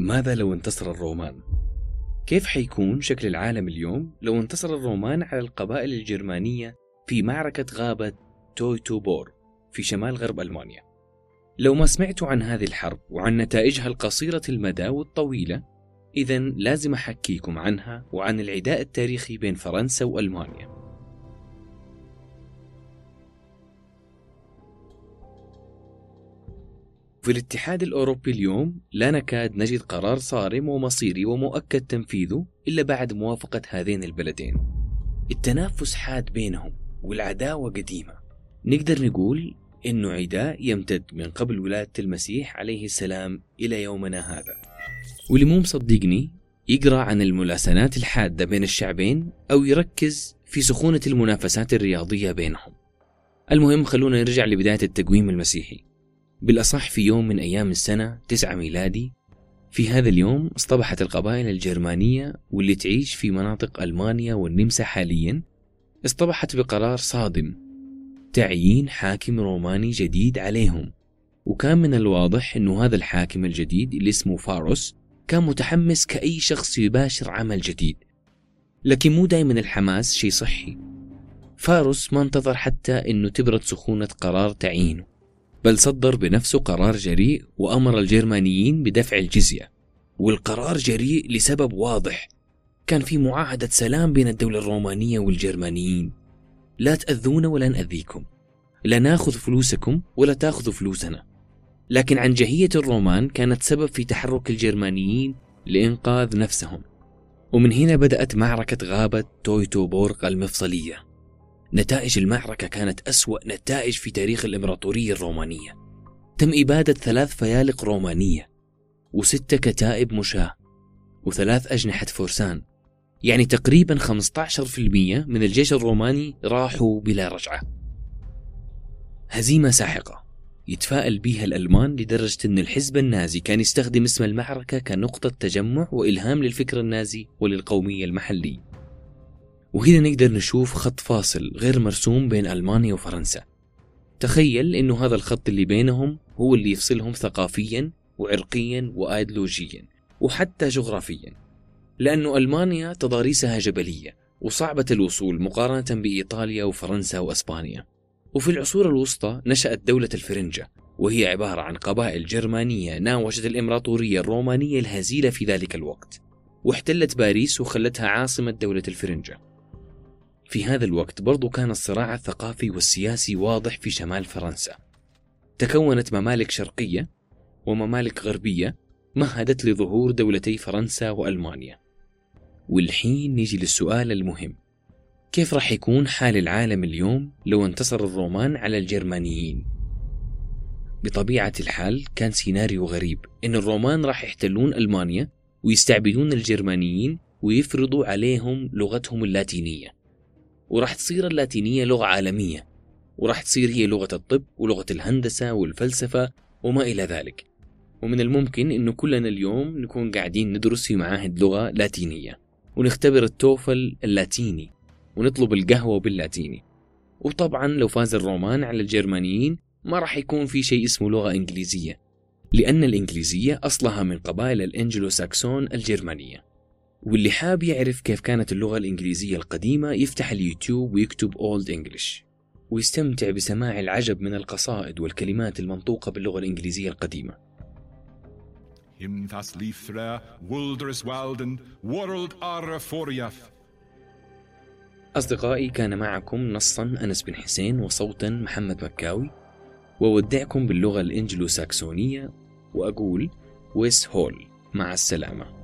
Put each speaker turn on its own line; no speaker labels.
ماذا لو انتصر الرومان؟ كيف حيكون شكل العالم اليوم لو انتصر الرومان على القبائل الجرمانية في معركة غابة تويتو بور في شمال غرب ألمانيا؟ لو ما سمعتوا عن هذه الحرب وعن نتائجها القصيرة المدى والطويلة إذا لازم أحكيكم عنها وعن العداء التاريخي بين فرنسا وألمانيا في الاتحاد الأوروبي اليوم لا نكاد نجد قرار صارم ومصيري ومؤكد تنفيذه إلا بعد موافقة هذين البلدين. التنافس حاد بينهم والعداوة قديمة. نقدر نقول إنه عداء يمتد من قبل ولادة المسيح عليه السلام إلى يومنا هذا. واللي مو مصدقني يقرأ عن الملاسنات الحادة بين الشعبين أو يركز في سخونة المنافسات الرياضية بينهم. المهم خلونا نرجع لبداية التقويم المسيحي. بالأصح في يوم من أيام السنة 9 ميلادي في هذا اليوم اصطبحت القبائل الجرمانية واللي تعيش في مناطق ألمانيا والنمسا حاليا اصطبحت بقرار صادم تعيين حاكم روماني جديد عليهم. وكان من الواضح أنه هذا الحاكم الجديد اللي اسمه فاروس كان متحمس كأي شخص يباشر عمل جديد. لكن مو دايما الحماس شيء صحي. فاروس ما انتظر حتى أنه تبرد سخونة قرار تعيينه. بل صدر بنفسه قرار جريء وأمر الجرمانيين بدفع الجزية. والقرار جريء لسبب واضح. كان في معاهدة سلام بين الدولة الرومانية والجرمانيين. لا تأذونا ولا نأذيكم. لا ناخذ فلوسكم ولا تاخذوا فلوسنا. لكن عنجهية الرومان كانت سبب في تحرك الجرمانيين لإنقاذ نفسهم. ومن هنا بدأت معركة غابة تويتو بورغ المفصلية. نتائج المعركة كانت أسوأ نتائج في تاريخ الإمبراطورية الرومانية. تم إبادة ثلاث فيالق رومانية وستة كتائب مشاة وثلاث أجنحة فرسان يعني تقريبا 15% من الجيش الروماني راحوا بلا رجعة. هزيمة ساحقة يتفائل بها الألمان لدرجة أن الحزب النازي كان يستخدم اسم المعركة كنقطة تجمع وإلهام للفكر النازي وللقومية المحلية. وهنا نقدر نشوف خط فاصل غير مرسوم بين ألمانيا وفرنسا. تخيل أنه هذا الخط اللي بينهم هو اللي يفصلهم ثقافيا وعرقيا وأيديولوجيا وحتى جغرافيا. لأنه ألمانيا تضاريسها جبلية وصعبة الوصول مقارنة بإيطاليا وفرنسا وأسبانيا. وفي العصور الوسطى نشأت دولة الفرنجة وهي عبارة عن قبائل جرمانية ناوشت الإمبراطورية الرومانية الهزيلة في ذلك الوقت واحتلت باريس وخلتها عاصمة دولة الفرنجة. في هذا الوقت برضو كان الصراع الثقافي والسياسي واضح في شمال فرنسا. تكونت ممالك شرقية وممالك غربية مهدت لظهور دولتي فرنسا وألمانيا. والحين نيجي للسؤال المهم. كيف راح يكون حال العالم اليوم لو انتصر الرومان على الجرمانيين؟ بطبيعة الحال كان سيناريو غريب إن الرومان راح يحتلون ألمانيا ويستعبدون الجرمانيين ويفرضوا عليهم لغتهم اللاتينية. وراح تصير اللاتينية لغة عالمية وراح تصير هي لغة الطب ولغة الهندسة والفلسفة وما إلى ذلك. ومن الممكن أنه كلنا اليوم نكون قاعدين ندرس في معاهد لغة لاتينية ونختبر التوفل اللاتيني ونطلب القهوة باللاتيني. وطبعا لو فاز الرومان على الجرمانيين ما راح يكون في شيء اسمه لغة إنجليزية لأن الإنجليزية أصلها من قبائل الإنجلو ساكسون الجرمانية. واللي حاب يعرف كيف كانت اللغة الإنجليزية القديمة يفتح اليوتيوب ويكتب أولد إنجلش ويستمتع بسماع العجب من القصائد والكلمات المنطوقة باللغة الإنجليزية القديمة. أصدقائي كان معكم نصا أنس بن حسين وصوتا محمد مكاوي وودعكم باللغة الإنجلو ساكسونية وأقول ويس هول مع السلامة.